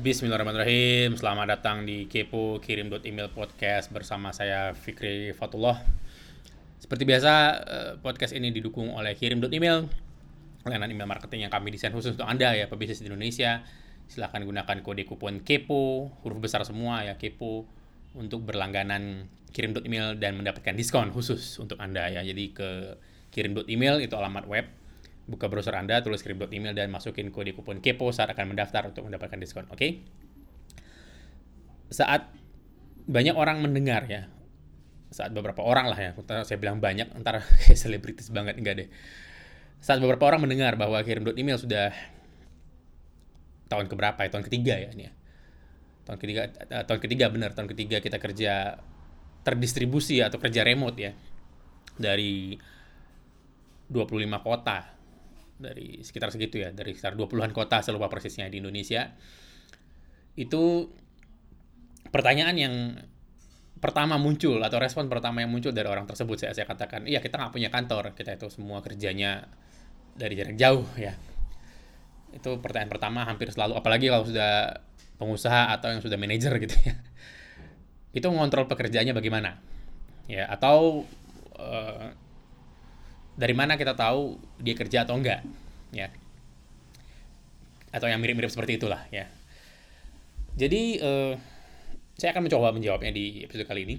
Bismillahirrahmanirrahim. Selamat datang di Kepo Kirim Email Podcast bersama saya Fikri Fatullah. Seperti biasa, eh, podcast ini didukung oleh Kirim Email, layanan email marketing yang kami desain khusus untuk Anda ya, pebisnis di Indonesia. Silahkan gunakan kode kupon KEPO, huruf besar semua ya, KEPO, untuk berlangganan kirim email dan mendapatkan diskon khusus untuk Anda ya. Jadi ke kirim email itu alamat web buka browser Anda, tulis email dan masukin kode kupon KEPO saat akan mendaftar untuk mendapatkan diskon. Oke? Okay? Saat banyak orang mendengar ya, saat beberapa orang lah ya, saya bilang banyak, antara kayak selebritis banget enggak deh. Saat beberapa orang mendengar bahwa kirim email sudah tahun keberapa ya, tahun ketiga ya ini ya. Tahun ketiga, uh, tahun ketiga benar, tahun ketiga kita kerja terdistribusi atau kerja remote ya. Dari 25 kota dari sekitar segitu ya, dari sekitar 20-an kota seluruh persisnya di Indonesia. Itu pertanyaan yang pertama muncul atau respon pertama yang muncul dari orang tersebut saya saya katakan iya kita nggak punya kantor. Kita itu semua kerjanya dari jarak jauh ya. Itu pertanyaan pertama hampir selalu apalagi kalau sudah pengusaha atau yang sudah manajer gitu ya. Itu mengontrol pekerjaannya bagaimana? Ya atau uh, dari mana kita tahu dia kerja atau enggak ya. Atau yang mirip-mirip seperti itulah ya. Jadi uh, saya akan mencoba menjawabnya di episode kali ini.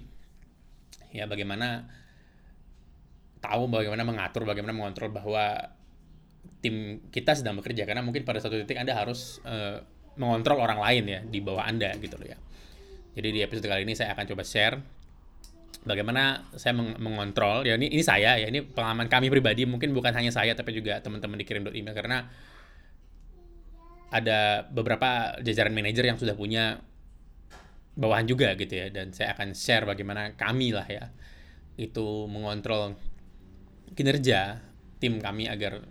Ya bagaimana tahu bagaimana mengatur bagaimana mengontrol bahwa tim kita sedang bekerja. Karena mungkin pada satu titik anda harus uh, mengontrol orang lain ya di bawah anda gitu loh ya. Jadi di episode kali ini saya akan coba share bagaimana saya meng mengontrol ya ini ini saya ya ini pengalaman kami pribadi mungkin bukan hanya saya tapi juga teman-teman dikirim email karena ada beberapa jajaran manajer yang sudah punya bawahan juga gitu ya dan saya akan share bagaimana kami lah ya itu mengontrol kinerja tim kami agar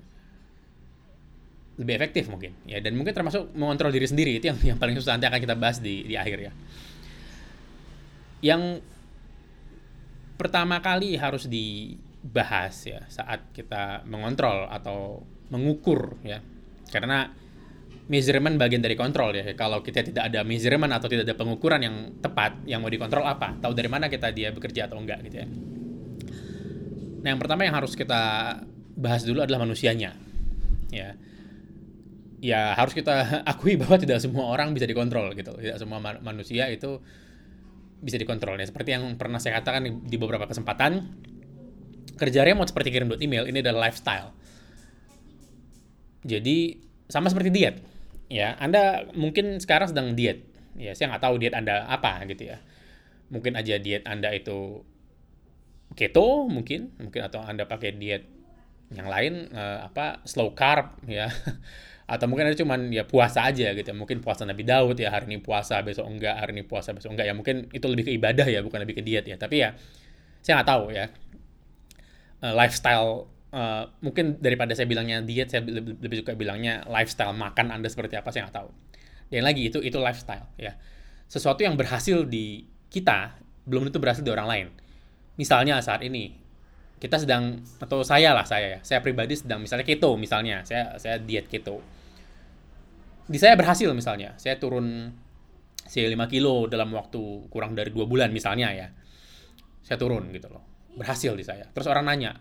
lebih efektif mungkin ya dan mungkin termasuk mengontrol diri sendiri itu yang yang paling susah nanti akan kita bahas di di akhir ya. Yang pertama kali harus dibahas ya saat kita mengontrol atau mengukur ya. Karena measurement bagian dari kontrol ya. Kalau kita tidak ada measurement atau tidak ada pengukuran yang tepat yang mau dikontrol apa? Tahu dari mana kita dia bekerja atau enggak gitu ya. Nah yang pertama yang harus kita bahas dulu adalah manusianya ya. Ya harus kita akui bahwa tidak semua orang bisa dikontrol gitu. Tidak semua manusia itu bisa dikontrol ya. Seperti yang pernah saya katakan di, beberapa kesempatan, kerja remote seperti kirim email ini adalah lifestyle. Jadi sama seperti diet. Ya, Anda mungkin sekarang sedang diet. Ya, saya nggak tahu diet Anda apa gitu ya. Mungkin aja diet Anda itu keto mungkin, mungkin atau Anda pakai diet yang lain uh, apa slow carb ya. Atau mungkin ada cuman ya puasa aja gitu. Mungkin puasa Nabi Daud ya hari ini puasa besok enggak hari ini puasa besok enggak. Ya mungkin itu lebih ke ibadah ya bukan lebih ke diet ya. Tapi ya saya nggak tahu ya. Uh, lifestyle uh, mungkin daripada saya bilangnya diet saya lebih, lebih suka bilangnya lifestyle makan anda seperti apa saya nggak tahu. Dan lagi itu itu lifestyle ya. Sesuatu yang berhasil di kita belum tentu berhasil di orang lain. Misalnya saat ini kita sedang atau saya lah saya ya. Saya pribadi sedang misalnya keto misalnya. Saya saya diet keto. Di saya berhasil misalnya. Saya turun saya 5 kilo dalam waktu kurang dari dua bulan misalnya ya. Saya turun gitu loh. Berhasil di saya. Terus orang nanya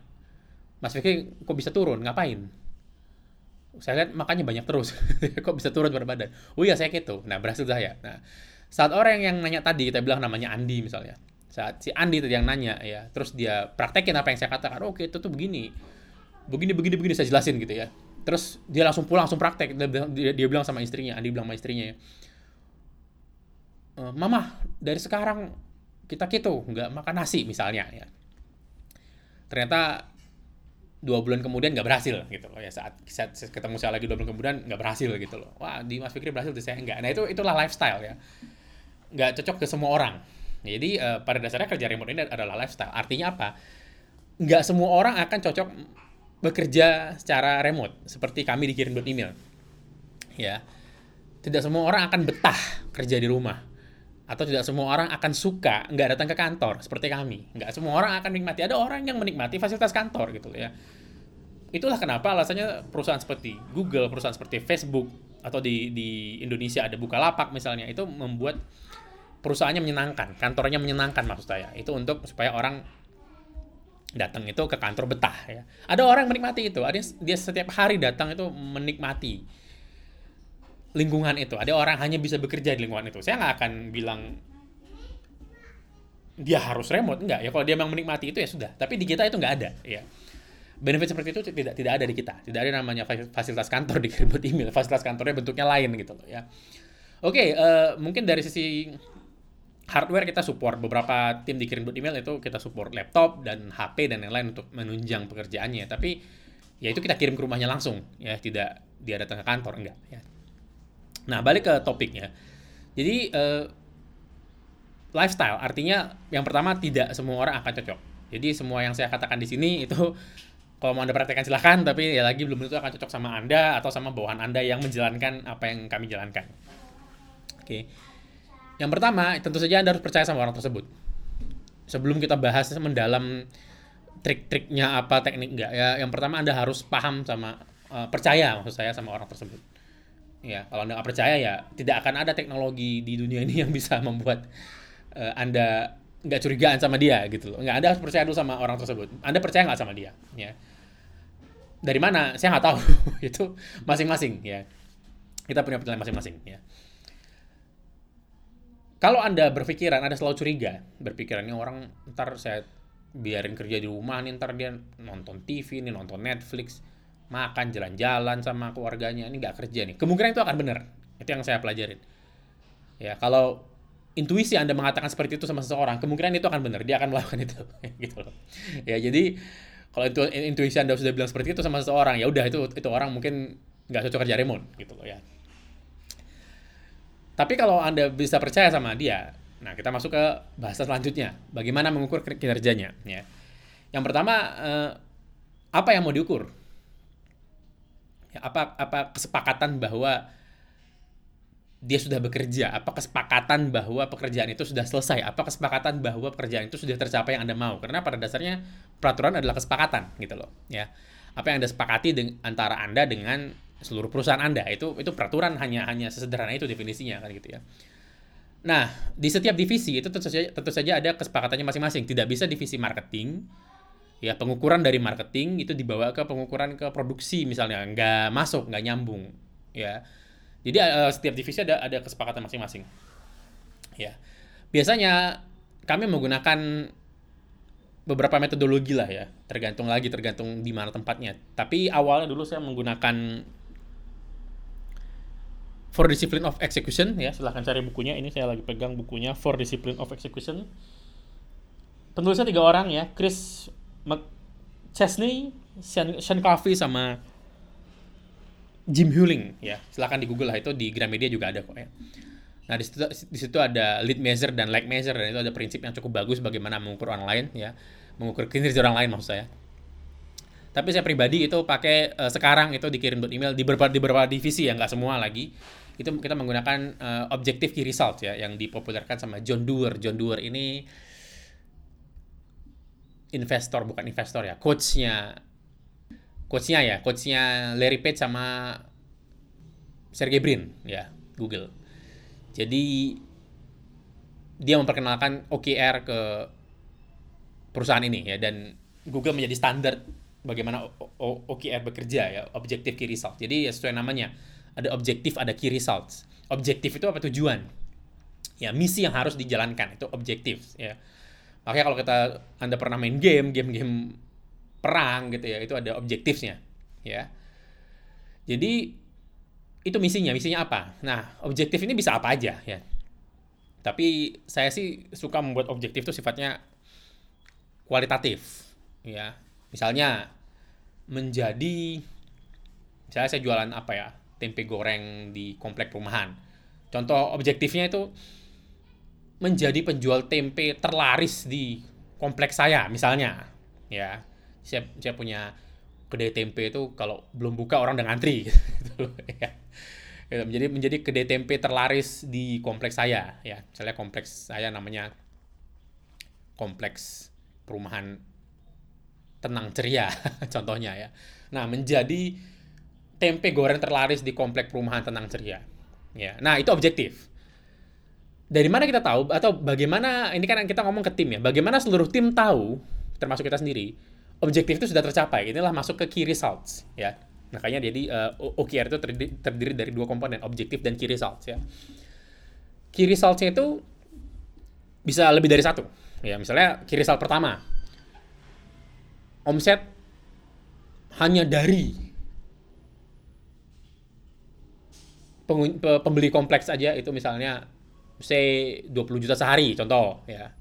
Mas Vicky kok bisa turun? Ngapain? Saya lihat makanya banyak terus. Kok bisa turun berat badan? Oh iya saya gitu nah berhasil saya. Nah saat orang yang nanya tadi kita bilang namanya Andi misalnya saat si Andi tadi yang nanya ya terus dia praktekin apa yang saya katakan oke itu tuh begini. Begini begini begini saya jelasin gitu ya. Terus dia langsung pulang langsung praktek. Dia, dia, dia bilang sama istrinya Andi bilang sama istrinya ya. E, mama dari sekarang kita gitu nggak makan nasi misalnya ya. Ternyata dua bulan kemudian nggak berhasil gitu loh ya saat, saat ketemu saya lagi dua bulan kemudian nggak berhasil gitu loh. Wah di Mas Fikri berhasil di saya enggak nah itu itulah lifestyle ya. Nggak cocok ke semua orang jadi uh, pada dasarnya kerja remote ini adalah lifestyle artinya apa nggak semua orang akan cocok bekerja secara remote seperti kami dikirim email. Ya. Tidak semua orang akan betah kerja di rumah atau tidak semua orang akan suka nggak datang ke kantor seperti kami. Nggak semua orang akan menikmati. Ada orang yang menikmati fasilitas kantor gitu ya. Itulah kenapa alasannya perusahaan seperti Google, perusahaan seperti Facebook atau di di Indonesia ada Bukalapak misalnya itu membuat perusahaannya menyenangkan, kantornya menyenangkan maksud saya. Itu untuk supaya orang datang itu ke kantor betah ya. Ada orang menikmati itu, ada dia setiap hari datang itu menikmati lingkungan itu. Ada orang hanya bisa bekerja di lingkungan itu. Saya nggak akan bilang dia harus remote enggak ya kalau dia memang menikmati itu ya sudah tapi di kita itu nggak ada ya benefit seperti itu tidak tidak ada di kita tidak ada namanya fasilitas kantor di remote email fasilitas kantornya bentuknya lain gitu loh ya oke okay, uh, eh, mungkin dari sisi hardware kita support beberapa tim di kirim email itu kita support laptop dan HP dan lain-lain untuk menunjang pekerjaannya tapi ya itu kita kirim ke rumahnya langsung ya tidak dia datang ke kantor enggak ya nah balik ke topiknya jadi uh, lifestyle. Artinya yang pertama tidak semua orang akan cocok. Jadi semua yang saya katakan di sini itu kalau mau Anda praktekkan silahkan, tapi ya lagi belum tentu akan cocok sama Anda atau sama bawahan Anda yang menjalankan apa yang kami jalankan. Oke. Yang pertama, tentu saja Anda harus percaya sama orang tersebut. Sebelum kita bahas mendalam trik-triknya apa, teknik enggak, ya yang pertama Anda harus paham sama uh, percaya maksud saya sama orang tersebut. Ya, kalau Anda nggak percaya ya tidak akan ada teknologi di dunia ini yang bisa membuat uh, Anda nggak curigaan sama dia gitu loh. Nggak, Anda harus percaya dulu sama orang tersebut. Anda percaya nggak sama dia? Ya. Dari mana? Saya nggak tahu. itu masing-masing ya. Kita punya penilaian masing-masing ya. Kalau Anda berpikiran, Anda selalu curiga, berpikiran ini orang ntar saya biarin kerja di rumah nih, ntar dia nonton TV nih, nonton Netflix, makan jalan-jalan sama keluarganya, ini nggak kerja nih. Kemungkinan itu akan benar. Itu yang saya pelajarin. Ya, kalau intuisi Anda mengatakan seperti itu sama seseorang, kemungkinan itu akan benar, dia akan melakukan itu gitu loh. Ya, jadi kalau itu intuisi Anda sudah bilang seperti itu sama seseorang, ya udah itu itu orang mungkin nggak cocok kerja remote gitu loh ya. Tapi kalau Anda bisa percaya sama dia, nah kita masuk ke bahasa selanjutnya, bagaimana mengukur kinerjanya ya. Yang pertama eh, apa yang mau diukur? Ya, apa apa kesepakatan bahwa dia sudah bekerja? Apa kesepakatan bahwa pekerjaan itu sudah selesai? Apa kesepakatan bahwa pekerjaan itu sudah tercapai yang Anda mau? Karena pada dasarnya peraturan adalah kesepakatan gitu loh, ya. Apa yang Anda sepakati antara Anda dengan seluruh perusahaan Anda itu itu peraturan hanya hanya sesederhana itu definisinya kan gitu ya. Nah, di setiap divisi itu tentu saja tentu saja ada kesepakatannya masing-masing. Tidak bisa divisi marketing ya pengukuran dari marketing itu dibawa ke pengukuran ke produksi misalnya nggak masuk nggak nyambung ya jadi uh, setiap divisi ada ada kesepakatan masing-masing. Ya. Biasanya kami menggunakan beberapa metodologi lah ya, tergantung lagi tergantung di mana tempatnya. Tapi awalnya dulu saya menggunakan For Discipline of Execution ya, silahkan cari bukunya. Ini saya lagi pegang bukunya For Discipline of Execution. Penulisnya tiga orang ya, Chris McChesney, Sean, Coffey sama Jim Huling ya. Silakan di Google lah. Itu di Gramedia juga ada kok ya. Nah di situ di situ ada lead measure dan like measure. Dan itu ada prinsip yang cukup bagus bagaimana mengukur orang lain ya. Mengukur kinerja orang lain maksud saya tapi saya pribadi itu pakai uh, sekarang itu dikirim email di beberapa di beberapa divisi ya nggak semua lagi. Itu kita menggunakan uh, objective key result ya yang dipopulerkan sama John Doerr. John Doerr ini investor bukan investor ya coachnya. Coachnya ya coachnya Larry Page sama Sergey Brin ya Google. Jadi dia memperkenalkan OKR ke perusahaan ini ya dan Google menjadi standar bagaimana OKR bekerja ya objective key result. Jadi ya sesuai namanya. Ada objektif ada key results. Objektif itu apa? Tujuan. Ya misi yang harus dijalankan itu objektif ya. Makanya kalau kita anda pernah main game game-game perang gitu ya itu ada objektifnya ya. Jadi itu misinya. Misinya apa? Nah objektif ini bisa apa aja ya. Tapi saya sih suka membuat objektif itu sifatnya kualitatif ya misalnya menjadi misalnya saya jualan apa ya tempe goreng di komplek perumahan contoh objektifnya itu menjadi penjual tempe terlaris di kompleks saya misalnya ya saya saya punya kedai tempe itu kalau belum buka orang udah ngantri gitu ya. gitu. menjadi menjadi kedai tempe terlaris di kompleks saya ya misalnya kompleks saya namanya kompleks perumahan tenang ceria contohnya ya nah menjadi tempe goreng terlaris di komplek perumahan tenang ceria. Ya. Nah, itu objektif. Dari mana kita tahu atau bagaimana ini kan kita ngomong ke tim ya. Bagaimana seluruh tim tahu termasuk kita sendiri objektif itu sudah tercapai. Inilah masuk ke key results ya. Makanya jadi uh, OKR itu terdiri, terdiri dari dua komponen, objektif dan key results ya. Key results-nya itu bisa lebih dari satu. Ya, misalnya key result pertama. Omset hanya dari pembeli kompleks aja itu misalnya say 20 juta sehari contoh ya.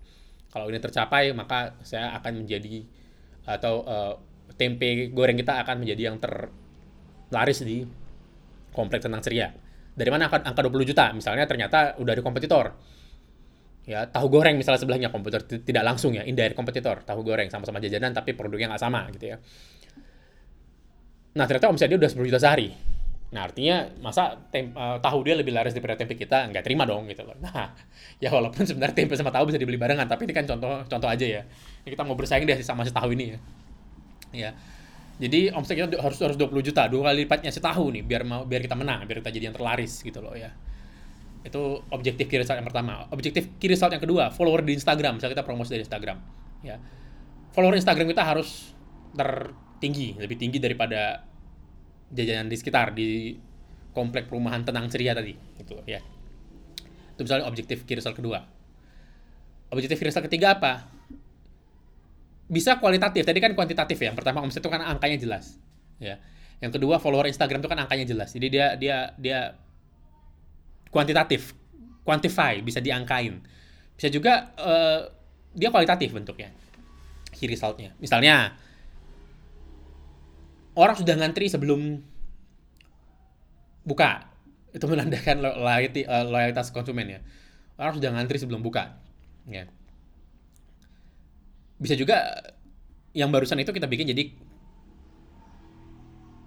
Kalau ini tercapai maka saya akan menjadi atau uh, tempe goreng kita akan menjadi yang terlaris di kompleks tenang ceria. Dari mana angka, angka 20 juta? Misalnya ternyata udah ada kompetitor. Ya, tahu goreng misalnya sebelahnya kompetitor tidak langsung ya, indirect kompetitor, tahu goreng sama-sama jajanan tapi produknya nggak sama gitu ya. Nah, ternyata omset dia udah 10 juta sehari Nah artinya masa tem uh, tahu dia lebih laris daripada tempe kita nggak terima dong gitu loh. Nah ya walaupun sebenarnya tempe sama tahu bisa dibeli barengan tapi ini kan contoh contoh aja ya. Ini kita mau bersaing deh sama si tahu ini ya. Ya. Jadi omset kita harus harus 20 juta, dua kali lipatnya si tahu nih biar mau biar kita menang, biar kita jadi yang terlaris gitu loh ya. Itu objektif key result yang pertama. Objektif key result yang kedua, follower di Instagram. Misalnya kita promosi dari Instagram, ya. Follower Instagram kita harus tertinggi, lebih tinggi daripada jajanan di sekitar di komplek perumahan tenang ceria tadi gitu ya. Itu misalnya objektif key result kedua. Objektif key result ketiga apa? Bisa kualitatif. Tadi kan kuantitatif ya. Yang pertama omset itu kan angkanya jelas ya. Yang kedua follower Instagram itu kan angkanya jelas. Jadi dia dia dia kuantitatif quantify bisa diangkain. Bisa juga uh, dia kualitatif bentuknya key resultnya. Misalnya orang sudah ngantri sebelum buka. Itu menandakan uh, loyalitas konsumen ya. Orang sudah ngantri sebelum buka ya. Bisa juga yang barusan itu kita bikin jadi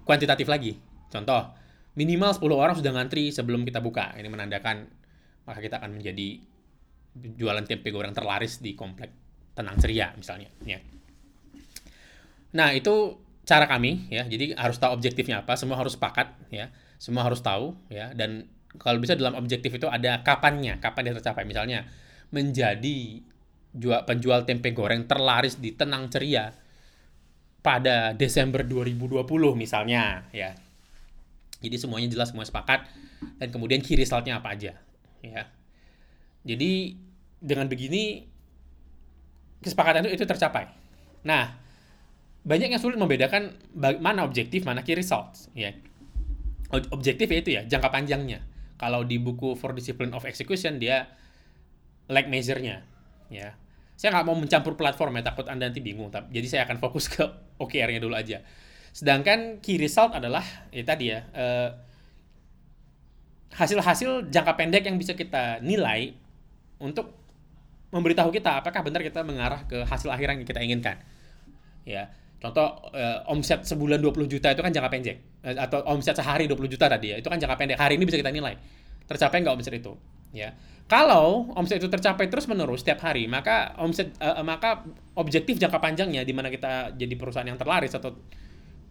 kuantitatif lagi. Contoh minimal 10 orang sudah ngantri sebelum kita buka. Ini menandakan maka kita akan menjadi jualan tempe goreng terlaris di komplek tenang ceria misalnya. Ya. Nah itu cara kami ya. Jadi harus tahu objektifnya apa semua harus sepakat ya. Semua harus tahu ya. Dan kalau bisa dalam objektif itu ada kapannya kapan dia tercapai. Misalnya menjadi jual penjual tempe goreng terlaris di tenang ceria pada Desember 2020 misalnya ya jadi semuanya jelas semua sepakat dan kemudian key resultnya apa aja ya jadi dengan begini kesepakatan itu, itu tercapai nah banyak yang sulit membedakan mana objektif, mana key results. Ya. Objektif ya itu ya, jangka panjangnya. Kalau di buku For Discipline of Execution, dia lag measure-nya. Ya. Saya nggak mau mencampur platform ya, takut Anda nanti bingung. Jadi saya akan fokus ke OKR-nya dulu aja. Sedangkan key result adalah, ya tadi ya, eh, hasil-hasil jangka pendek yang bisa kita nilai untuk memberitahu kita apakah benar kita mengarah ke hasil akhir yang kita inginkan. Ya, Contoh uh, omset sebulan 20 juta itu kan jangka pendek. Uh, atau omset sehari 20 juta tadi ya, itu kan jangka pendek. Hari ini bisa kita nilai. Tercapai nggak omset itu? Ya. Kalau omset itu tercapai terus-menerus setiap hari, maka omset uh, maka objektif jangka panjangnya di mana kita jadi perusahaan yang terlaris atau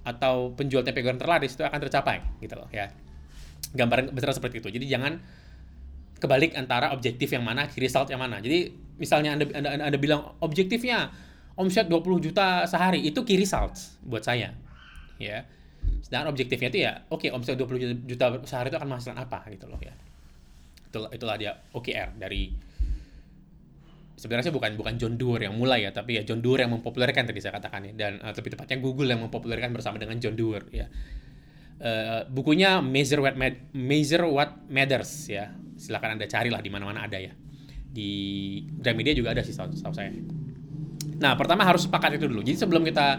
atau penjual tempe goreng terlaris itu akan tercapai gitu loh ya. Gambaran besar seperti itu. Jadi jangan kebalik antara objektif yang mana, result yang mana. Jadi misalnya Anda Anda, anda bilang objektifnya omset 20 juta sehari itu key results buat saya ya sedangkan objektifnya itu ya oke okay, omset 20 juta sehari itu akan menghasilkan apa gitu loh ya itulah, itulah dia OKR dari sebenarnya bukan bukan John Doerr yang mulai ya tapi ya John Doerr yang mempopulerkan tadi saya katakan ya. Dan uh, lebih tepatnya Google yang mempopulerkan bersama dengan John Doerr ya. Uh, bukunya Measure What Measure What Matters ya. Silakan anda carilah di mana-mana ada ya. Di Gramedia juga ada sih setahu saya. Nah, pertama harus sepakat itu dulu. Jadi sebelum kita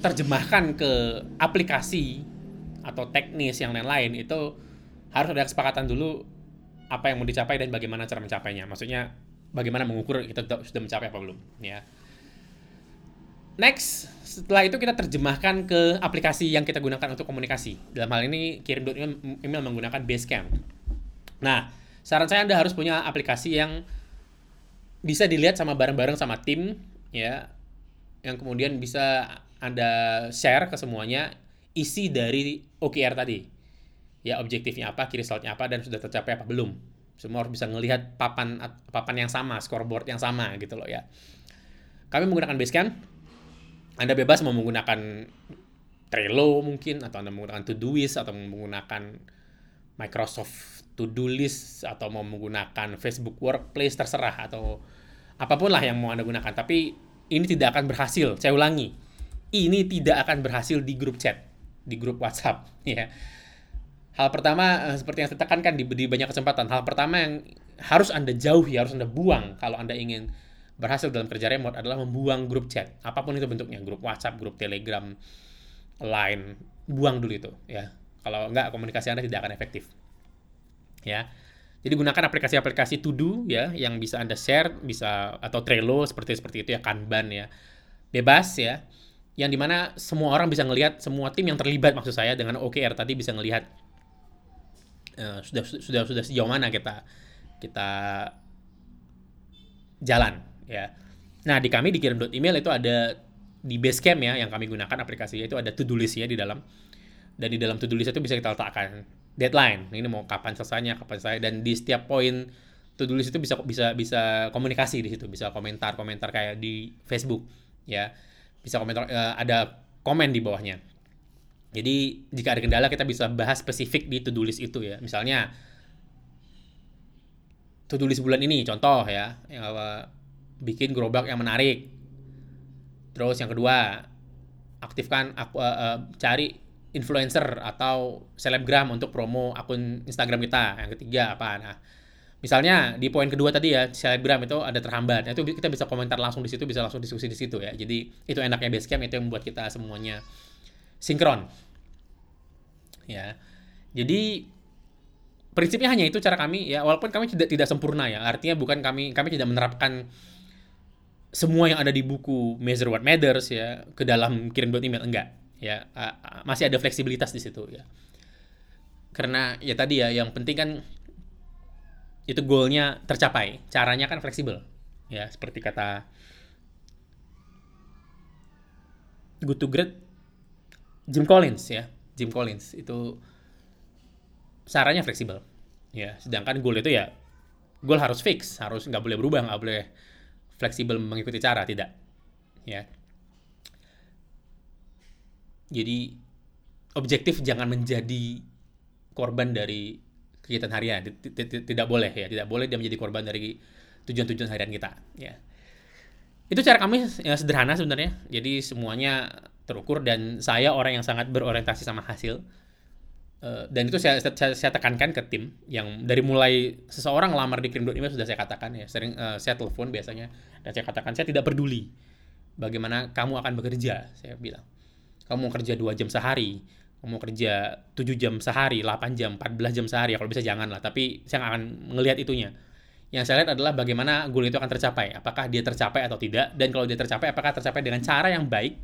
terjemahkan ke aplikasi atau teknis yang lain-lain itu harus ada kesepakatan dulu apa yang mau dicapai dan bagaimana cara mencapainya. Maksudnya bagaimana mengukur kita sudah mencapai apa belum, ya. Next, setelah itu kita terjemahkan ke aplikasi yang kita gunakan untuk komunikasi. Dalam hal ini kirim email menggunakan Basecamp. Nah, saran saya Anda harus punya aplikasi yang bisa dilihat sama bareng-bareng sama tim ya yang kemudian bisa anda share ke semuanya isi dari OKR tadi. Ya objektifnya apa, key resultnya apa, dan sudah tercapai apa belum. Semua harus bisa melihat papan papan yang sama, scoreboard yang sama gitu loh ya. Kami menggunakan Basecamp. Anda bebas mau menggunakan Trello mungkin atau Anda menggunakan Todoist atau menggunakan Microsoft To-do list atau mau menggunakan Facebook Workplace terserah atau apa pun lah yang mau Anda gunakan. Tapi ini tidak akan berhasil. Saya ulangi. Ini tidak akan berhasil di grup chat, di grup WhatsApp ya. Hal pertama eh, seperti yang saya tekankan di, di banyak kesempatan, hal pertama yang harus Anda jauhi, harus Anda buang kalau Anda ingin berhasil dalam kerja remote adalah membuang grup chat. Apa pun itu bentuknya, grup WhatsApp, grup Telegram, Line, buang dulu itu ya. Kalau enggak komunikasi Anda tidak akan efektif. Ya. Jadi gunakan aplikasi-aplikasi to do ya yang bisa Anda share, bisa atau Trello seperti seperti itu ya, Kanban ya. Bebas ya. Yang di mana semua orang bisa ngelihat semua tim yang terlibat maksud saya dengan OKR tadi bisa ngelihat uh, sudah sudah sudah sejauh mana kita kita jalan ya. Nah, di kami di kirim email itu ada di Basecamp ya yang kami gunakan aplikasinya itu ada to-do list ya di dalam. Dan di dalam to-do list itu bisa kita letakkan deadline. Ini mau kapan selesainya, kapan selesai dan di setiap poin to-do list itu bisa bisa bisa komunikasi di situ, bisa komentar-komentar kayak di Facebook ya. Bisa komentar uh, ada komen di bawahnya. Jadi jika ada kendala kita bisa bahas spesifik di to-do list itu ya. Misalnya to-do list bulan ini contoh ya, yang apa bikin gerobak yang menarik. Terus yang kedua, aktifkan aku uh, uh, cari influencer atau selebgram untuk promo akun Instagram kita. Yang ketiga apa? Nah, misalnya di poin kedua tadi ya selebgram itu ada terhambat. Nah, itu kita bisa komentar langsung di situ, bisa langsung diskusi di situ ya. Jadi itu enaknya Basecamp itu yang membuat kita semuanya sinkron. Ya. Jadi prinsipnya hanya itu cara kami ya walaupun kami tidak tidak sempurna ya. Artinya bukan kami kami tidak menerapkan semua yang ada di buku Measure What Matters ya ke dalam kirim buat email enggak ya masih ada fleksibilitas di situ ya karena ya tadi ya yang penting kan itu goalnya tercapai caranya kan fleksibel ya seperti kata good to great Jim Collins ya Jim Collins itu caranya fleksibel ya sedangkan goal itu ya goal harus fix harus nggak boleh berubah nggak boleh fleksibel mengikuti cara tidak ya jadi objektif jangan menjadi korban dari kegiatan harian. Tidak boleh ya, tidak boleh dia menjadi korban dari tujuan-tujuan harian kita. Ya. Itu cara kami yang sederhana sebenarnya. Jadi semuanya terukur dan saya orang yang sangat berorientasi sama hasil. Uh, dan itu saya, saya, saya tekankan ke tim yang dari mulai seseorang lamar di kirim.email sudah saya katakan ya. Sering uh, saya telepon biasanya dan saya katakan saya tidak peduli bagaimana kamu akan bekerja saya bilang. Kamu mau kerja dua jam sehari kamu mau kerja 7 jam sehari 8 jam 14 jam sehari kalau bisa jangan lah tapi saya akan ngelihat itunya. Yang saya lihat adalah bagaimana goal itu akan tercapai apakah dia tercapai atau tidak dan kalau dia tercapai apakah tercapai dengan cara yang baik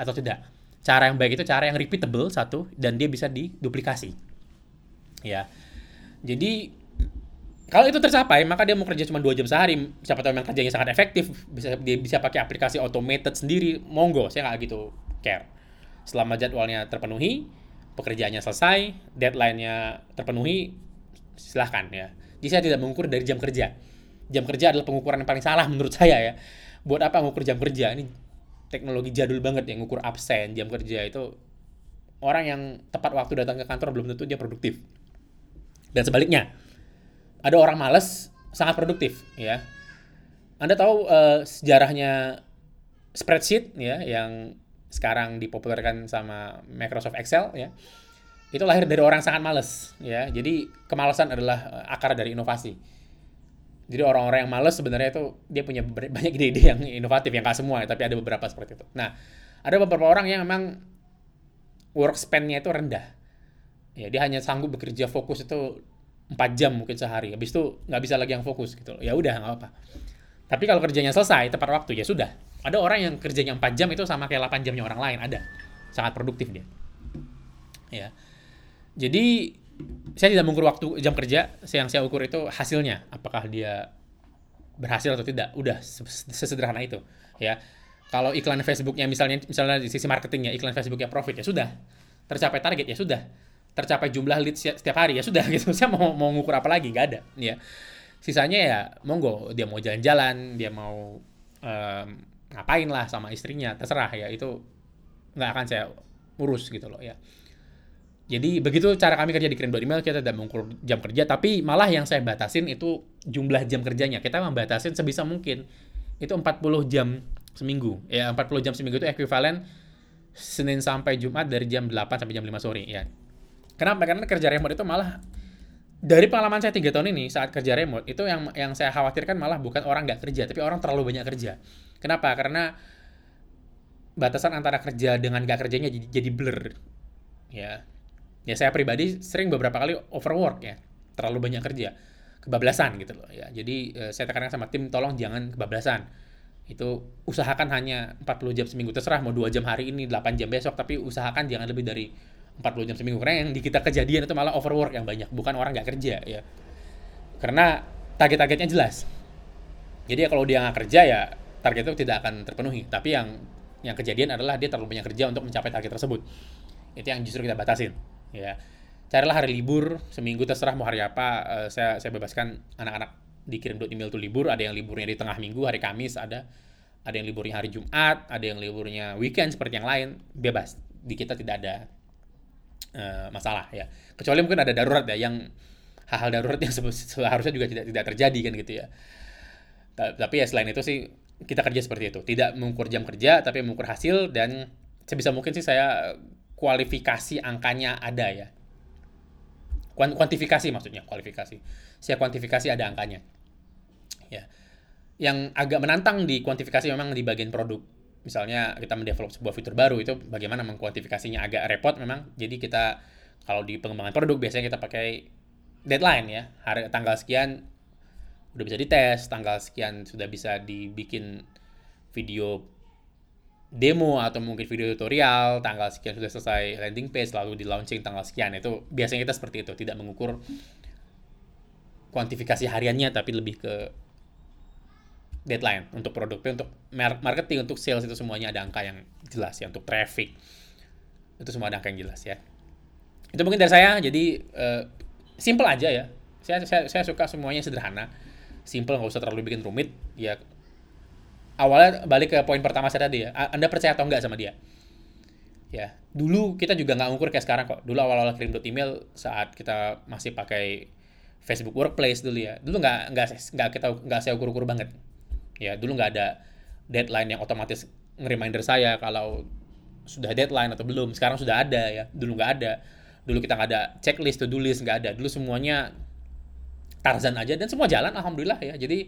atau tidak cara yang baik itu cara yang repeatable satu dan dia bisa diduplikasi ya jadi kalau itu tercapai maka dia mau kerja cuma dua jam sehari siapa tahu memang kerjanya sangat efektif bisa dia bisa pakai aplikasi automated sendiri monggo saya nggak gitu care Selama jadwalnya terpenuhi, pekerjaannya selesai, deadline-nya terpenuhi, silahkan ya. Jadi saya tidak mengukur dari jam kerja. Jam kerja adalah pengukuran yang paling salah menurut saya ya. Buat apa mengukur jam kerja? Ini teknologi jadul banget yang mengukur absen, jam kerja itu orang yang tepat waktu datang ke kantor belum tentu dia produktif. Dan sebaliknya, ada orang males sangat produktif ya. Anda tahu uh, sejarahnya spreadsheet ya yang sekarang dipopulerkan sama Microsoft Excel ya itu lahir dari orang sangat males ya jadi kemalasan adalah eh, akar dari inovasi jadi orang-orang yang males sebenarnya itu dia punya banyak ide-ide yang inovatif yang gak semua tapi ada beberapa seperti itu nah ada beberapa orang yang memang work span-nya itu rendah ya dia hanya sanggup bekerja fokus itu 4 jam mungkin sehari habis itu nggak bisa lagi yang fokus gitu ya udah nggak apa-apa tapi kalau kerjanya selesai tepat waktu ya sudah ada orang yang kerjanya 4 jam itu sama kayak 8 jamnya orang lain, ada. Sangat produktif dia. Ya. Jadi saya tidak mengukur waktu jam kerja, yang saya ukur itu hasilnya, apakah dia berhasil atau tidak. Udah sesederhana itu, ya. Kalau iklan Facebooknya misalnya misalnya di sisi marketingnya iklan Facebooknya profit ya sudah. tercapai target ya sudah tercapai jumlah lead setiap hari ya sudah gitu saya mau mau ngukur apa lagi nggak ada ya sisanya ya monggo dia mau jalan-jalan dia mau um, ngapain lah sama istrinya terserah ya itu nggak akan saya urus gitu loh ya jadi begitu cara kami kerja di kirim email kita tidak mengukur jam kerja tapi malah yang saya batasin itu jumlah jam kerjanya. Kita membatasin sebisa mungkin. Itu 40 jam seminggu. Ya 40 jam seminggu itu ekuivalen Senin sampai Jumat dari jam 8 sampai jam 5 sore ya. Kenapa? Karena kerja remote itu malah dari pengalaman saya tiga tahun ini saat kerja remote itu yang yang saya khawatirkan malah bukan orang nggak kerja tapi orang terlalu banyak kerja. Kenapa? Karena batasan antara kerja dengan nggak kerjanya jadi, jadi blur ya ya saya pribadi sering beberapa kali overwork ya. Terlalu banyak kerja. Kebablasan gitu loh ya. Jadi eh, saya tekankan sama tim tolong jangan kebablasan. Itu usahakan hanya 40 jam seminggu. Terserah mau dua jam hari ini 8 jam besok tapi usahakan jangan lebih dari 40 jam seminggu. Karena yang di kita kejadian itu malah overwork yang banyak bukan orang nggak kerja ya. Karena target-targetnya jelas. Jadi ya kalau dia nggak kerja ya target itu tidak akan terpenuhi. Tapi yang yang kejadian adalah dia terlalu banyak kerja untuk mencapai target tersebut. Itu yang justru kita batasin ya. Carilah hari libur seminggu terserah mau hari apa. Uh, saya saya bebaskan anak-anak dikirim email tuh libur. Ada yang liburnya di tengah minggu hari Kamis ada ada yang liburnya hari Jumat ada yang liburnya weekend seperti yang lain. Bebas. Di kita tidak ada uh, masalah ya. Kecuali mungkin ada darurat ya yang hal-hal darurat yang seharusnya juga tidak tidak terjadi kan gitu ya. Tapi ya selain itu sih kita kerja seperti itu. Tidak mengukur jam kerja tapi mengukur hasil dan sebisa mungkin sih saya kualifikasi angkanya ada ya. Kuantifikasi maksudnya, kualifikasi. Saya kuantifikasi ada angkanya. Ya. Yang agak menantang di kuantifikasi memang di bagian produk. Misalnya kita mendevelop sebuah fitur baru itu bagaimana mengkuantifikasinya agak repot memang. Jadi kita kalau di pengembangan produk biasanya kita pakai deadline ya. Hari tanggal sekian udah bisa dites, tanggal sekian sudah bisa dibikin video demo atau mungkin video tutorial tanggal sekian sudah selesai landing page lalu di launching tanggal sekian itu biasanya kita seperti itu tidak mengukur kuantifikasi hariannya tapi lebih ke deadline untuk produknya untuk marketing untuk sales itu semuanya ada angka yang jelas ya untuk traffic itu semua ada angka yang jelas ya. Itu mungkin dari saya jadi uh, simple aja ya. Saya, saya saya suka semuanya sederhana. Simple nggak usah terlalu bikin rumit ya awalnya balik ke poin pertama saya tadi ya. Anda percaya atau enggak sama dia? Ya, dulu kita juga nggak ngukur kayak sekarang kok. Dulu awal-awal kirim email saat kita masih pakai Facebook Workplace dulu ya. Dulu nggak nggak nggak kita nggak saya ukur-ukur banget. Ya, dulu nggak ada deadline yang otomatis nge-reminder saya kalau sudah deadline atau belum. Sekarang sudah ada ya. Dulu nggak ada. Dulu kita nggak ada checklist, to-do list nggak ada. Dulu semuanya Tarzan aja dan semua jalan alhamdulillah ya. Jadi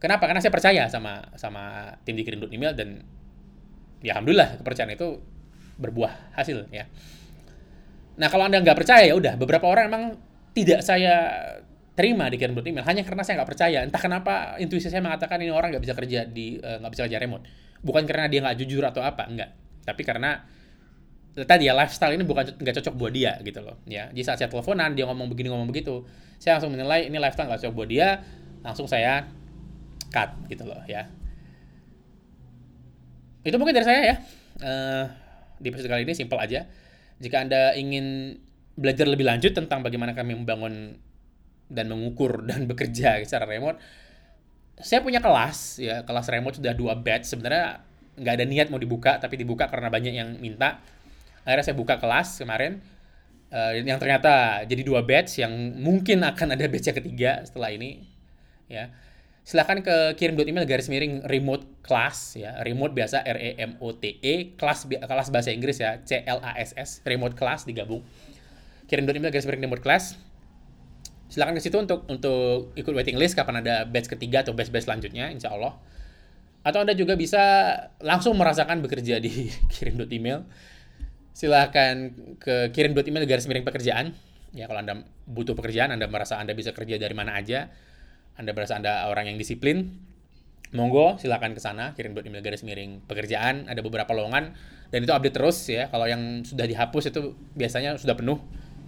Kenapa? Karena saya percaya sama sama tim dikirim email dan ya alhamdulillah kepercayaan itu berbuah hasil ya. Nah kalau anda nggak percaya ya udah beberapa orang emang tidak saya terima dikirim email hanya karena saya nggak percaya. Entah kenapa intuisi saya mengatakan ini orang nggak bisa kerja di eh, nggak uh, bisa kerja remote. Bukan karena dia nggak jujur atau apa, enggak. Tapi karena tadi ya lifestyle ini bukan nggak cocok buat dia gitu loh ya. Jadi saat saya teleponan dia ngomong begini ngomong begitu, saya langsung menilai ini lifestyle nggak cocok buat dia, langsung saya cut gitu loh ya. Itu mungkin dari saya ya. Uh, di episode kali ini simpel aja. Jika anda ingin belajar lebih lanjut tentang bagaimana kami membangun dan mengukur dan bekerja secara remote saya punya kelas ya. Kelas remote sudah dua batch. Sebenarnya nggak ada niat mau dibuka tapi dibuka karena banyak yang minta. Akhirnya saya buka kelas kemarin. Uh, yang ternyata jadi dua batch yang mungkin akan ada batch ketiga setelah ini ya silahkan ke kirim email garis miring remote class ya. Remote biasa R E M O T E kelas kelas bahasa Inggris ya. C L A S S remote class digabung. Kirim email garis miring remote class. Silahkan ke situ untuk untuk ikut waiting list kapan ada batch ketiga atau batch batch selanjutnya insya Allah atau anda juga bisa langsung merasakan bekerja di kirim email silahkan ke kirim email garis miring pekerjaan. Ya kalau anda butuh pekerjaan anda merasa anda bisa kerja dari mana aja anda berasa Anda orang yang disiplin, monggo silakan ke sana kirim buat email garis miring pekerjaan ada beberapa lowongan dan itu update terus ya kalau yang sudah dihapus itu biasanya sudah penuh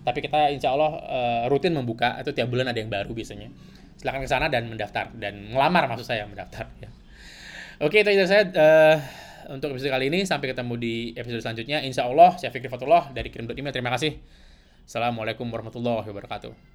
tapi kita insya Allah uh, rutin membuka itu tiap bulan ada yang baru biasanya silakan ke sana dan mendaftar dan melamar maksud saya mendaftar ya oke itu itu saya uh, untuk episode kali ini. Sampai ketemu di episode selanjutnya. Insya Allah, saya Fikri Fatullah dari kirim email. Terima kasih. Assalamualaikum warahmatullahi wabarakatuh.